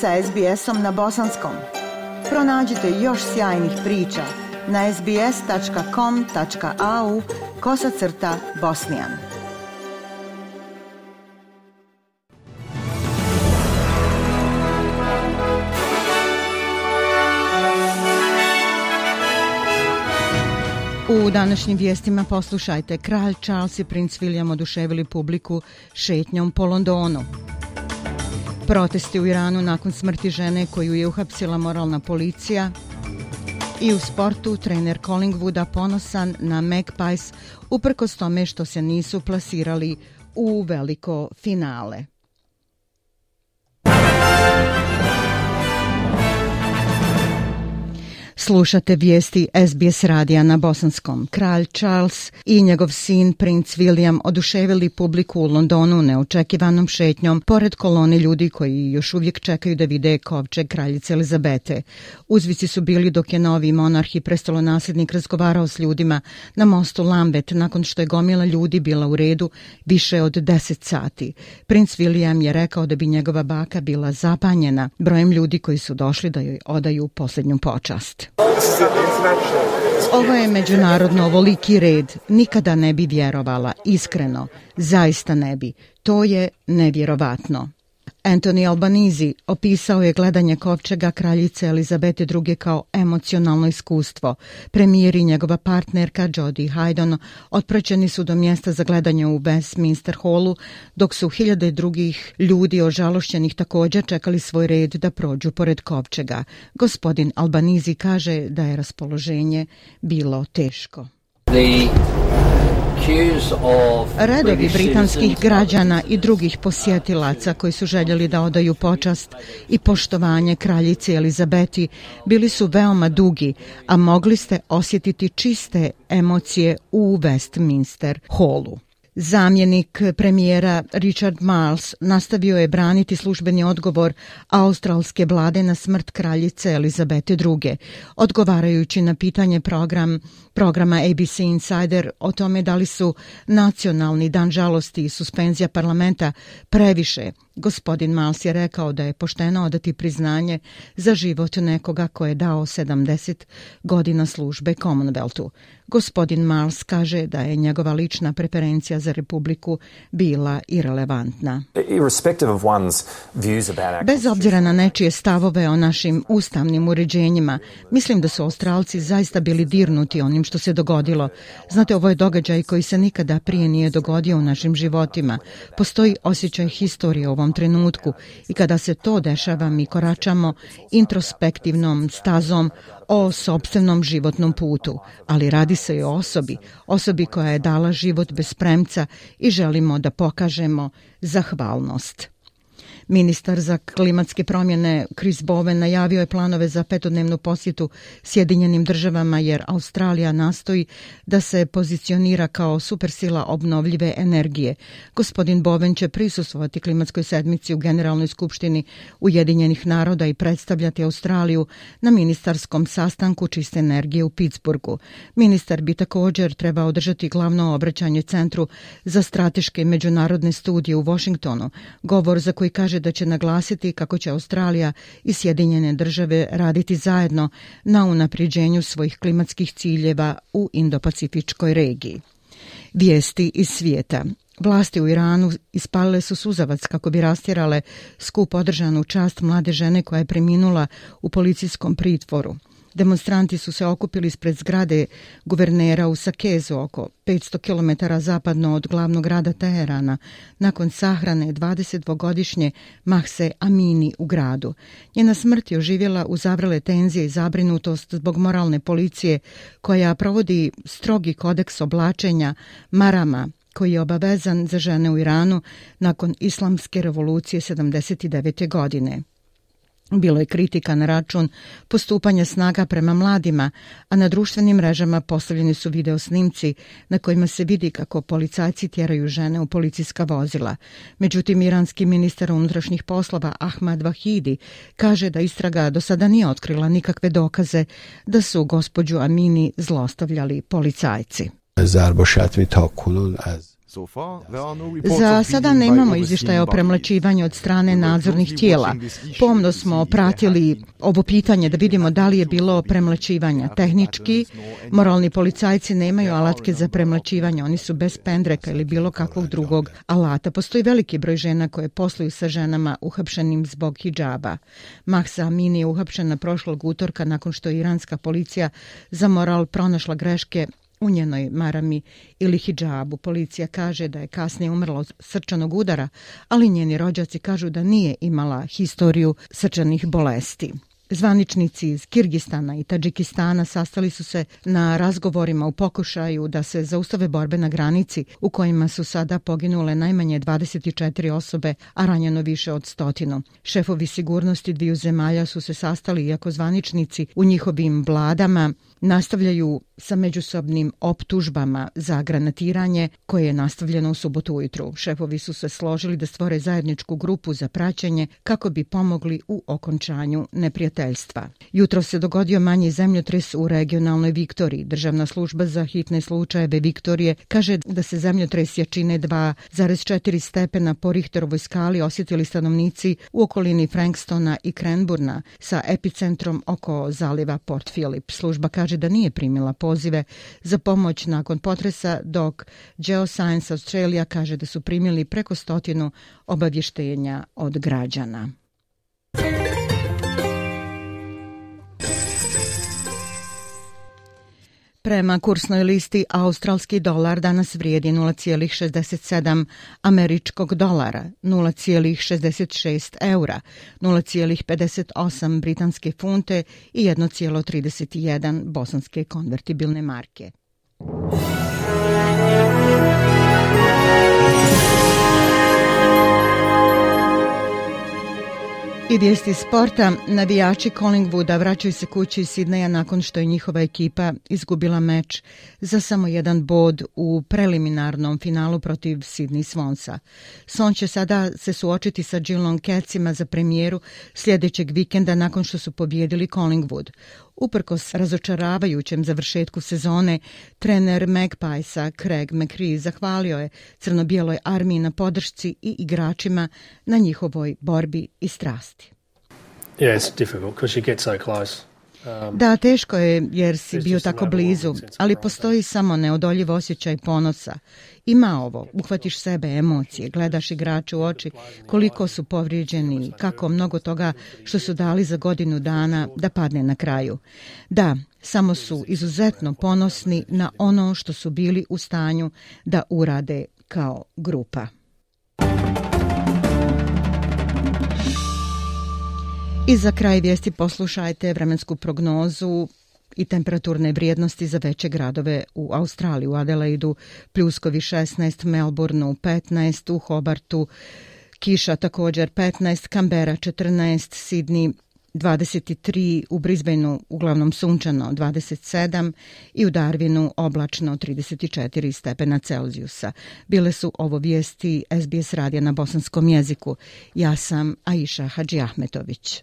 sa SBS-om na bosanskom. Pronađite još sjajnih priča na sbs.com.au kosacrta bosnijan. U današnjim vijestima poslušajte. Kralj Charles i princ William oduševili publiku šetnjom po Londonu. Protesti u Iranu nakon smrti žene koju je uhapsila moralna policija. I u sportu trener Collingwooda ponosan na Magpies uprkos tome što se nisu plasirali u veliko finale. Slušate vijesti SBS radija na bosanskom. Kralj Charles i njegov sin princ William oduševili publiku u Londonu neočekivanom šetnjom pored kolone ljudi koji još uvijek čekaju da vide kovčeg kraljice Elizabete. Uzvici su bili dok je novi monarh i prestolonasljednik razgovarao s ljudima na mostu Lambet nakon što je gomila ljudi bila u redu više od 10 sati. Princ William je rekao da bi njegova baka bila zapanjena brojem ljudi koji su došli da joj odaju posljednju počast. Ovo je međunarodno ovoliki red. Nikada ne bi vjerovala. Iskreno. Zaista ne bi. To je nevjerovatno. Anthony Albanizi opisao je gledanje kovčega kraljice Elizabete II. kao emocionalno iskustvo. Premijer i njegova partnerka Jodie Haydon otpraćeni su do mjesta za gledanje u Westminster Hallu, dok su hiljade drugih ljudi ožalošćenih također čekali svoj red da prođu pored kovčega. Gospodin Albanizi kaže da je raspoloženje bilo teško. The Redovi britanskih građana i drugih posjetilaca koji su željeli da odaju počast i poštovanje kraljici Elizabeti bili su veoma dugi, a mogli ste osjetiti čiste emocije u Westminster Hallu. Zamjenik premijera Richard Miles nastavio je braniti službeni odgovor australske vlade na smrt kraljice Elizabete II. Odgovarajući na pitanje program, programa ABC Insider o tome da li su nacionalni dan žalosti i suspenzija parlamenta previše Gospodin Mals je rekao da je pošteno odati priznanje za život nekoga ko je dao 70 godina službe Commonwealthu. Gospodin Mals kaže da je njegova lična preferencija za republiku bila irelevantna. Bez obzira na nečije stavove o našim ustavnim uređenjima, mislim da su Australci zaista bili dirnuti onim što se dogodilo. Znate, ovo je događaj koji se nikada prije nije dogodio u našim životima. Postoji osjećaj historije u ovom trenutku. I kada se to dešava mi koračamo introspektivnom stazom o sobstvenom životnom putu, ali radi se i o osobi, osobi koja je dala život bez premca i želimo da pokažemo zahvalnost. Ministar za klimatske promjene Chris Bowen najavio je planove za petodnevnu posjetu Sjedinjenim državama jer Australija nastoji da se pozicionira kao supersila obnovljive energije. Gospodin Bowen će prisustovati klimatskoj sedmici u Generalnoj skupštini Ujedinjenih naroda i predstavljati Australiju na ministarskom sastanku čiste energije u Pittsburghu. Ministar bi također trebao održati glavno obraćanje Centru za strateške međunarodne studije u Washingtonu, govor za koji kaže kaže da će naglasiti kako će Australija i Sjedinjene države raditi zajedno na unapriđenju svojih klimatskih ciljeva u Indo-Pacifičkoj regiji. Vijesti iz svijeta. Vlasti u Iranu ispalile su suzavac kako bi rastjerale skup održanu čast mlade žene koja je preminula u policijskom pritvoru. Demonstranti su se okupili ispred zgrade guvernera u Sakezu oko 500 km zapadno od glavnog grada Teherana nakon sahrane 22-godišnje Mahse Amini u gradu. Njena smrt je oživjela u zavrele tenzije i zabrinutost zbog moralne policije koja provodi strogi kodeks oblačenja marama koji je obavezan za žene u Iranu nakon islamske revolucije 79. godine. Bilo je kritika na račun postupanja snaga prema mladima, a na društvenim mrežama postavljeni su video snimci na kojima se vidi kako policajci tjeraju žene u policijska vozila. Međutim, iranski ministar unutrašnjih poslova Ahmad Vahidi kaže da istraga do sada nije otkrila nikakve dokaze da su gospođu Amini zlostavljali policajci. Za sada nemamo izvještaja o premlačivanju od strane nadzornih tijela. Pomno smo pratili ovo pitanje da vidimo da li je bilo premlačivanja. Tehnički, moralni policajci nemaju alatke za premlačivanje. Oni su bez pendreka ili bilo kakvog drugog alata. Postoji veliki broj žena koje posluju sa ženama uhapšenim zbog hijaba. Mahsa Amini je uhapšena prošlog utorka nakon što je iranska policija za moral pronašla greške u njenoj marami ili hijabu. Policija kaže da je kasnije umrla od srčanog udara, ali njeni rođaci kažu da nije imala historiju srčanih bolesti. Zvaničnici iz Kirgistana i Tadžikistana sastali su se na razgovorima u pokušaju da se zaustave borbe na granici u kojima su sada poginule najmanje 24 osobe, a ranjeno više od stotinu. Šefovi sigurnosti dviju zemalja su se sastali iako zvaničnici u njihovim vladama nastavljaju sa međusobnim optužbama za granatiranje koje je nastavljeno u subotu ujutru. Šefovi su se složili da stvore zajedničku grupu za praćenje kako bi pomogli u okončanju neprijateljstva. Jutro se dogodio manji zemljotres u regionalnoj Viktoriji. Državna služba za hitne slučajeve Viktorije kaže da se zemljotres jačine 2,4 stepena po Richterovoj skali osjetili stanovnici u okolini Frankstona i Cranburna sa epicentrom oko zaliva Port Phillip. Služba kaže kaže da nije primila pozive za pomoć nakon potresa, dok Geoscience Australia kaže da su primili preko stotinu obavještenja od građana. Prema kursnoj listi, australski dolar danas vrijedi 0,67 američkog dolara, 0,66 eura, 0,58 britanske funte i 1,31 bosanske konvertibilne marke. I vijesti sporta, navijači Collingwooda vraćaju se kući iz Sidneja nakon što je njihova ekipa izgubila meč za samo jedan bod u preliminarnom finalu protiv Sydney Swansa. Son će sada se suočiti sa Geelong Catsima za premijeru sljedećeg vikenda nakon što su pobjedili Collingwood. Uprkos razočaravajućem završetku sezone, trener Magpiesa Craig McCree zahvalio je crno-bijeloj armiji na podršci i igračima na njihovoj borbi i strasti. Yeah, it's difficult because you get so close. Da, teško je jer si bio tako blizu, ali postoji samo neodoljiv osjećaj ponosa. Ima ovo, uhvatiš sebe, emocije, gledaš igrače u oči, koliko su povrijeđeni, kako mnogo toga što su dali za godinu dana da padne na kraju. Da, samo su izuzetno ponosni na ono što su bili u stanju da urade kao grupa. I za kraj vijesti poslušajte vremensku prognozu i temperaturne vrijednosti za veće gradove u Australiji, u Adelaidu pljuskovi 16, Melbourneu 15, u Hobartu kiša također 15, Canberra 14, Sydney 23, u Brisbaneu uglavnom sunčano 27 i u Darwinu oblačno 34 stepena Celzijusa. Bile su ovo vijesti SBS radija na bosanskom jeziku. Ja sam Aisha Hadži Ahmetović.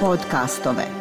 podcastove.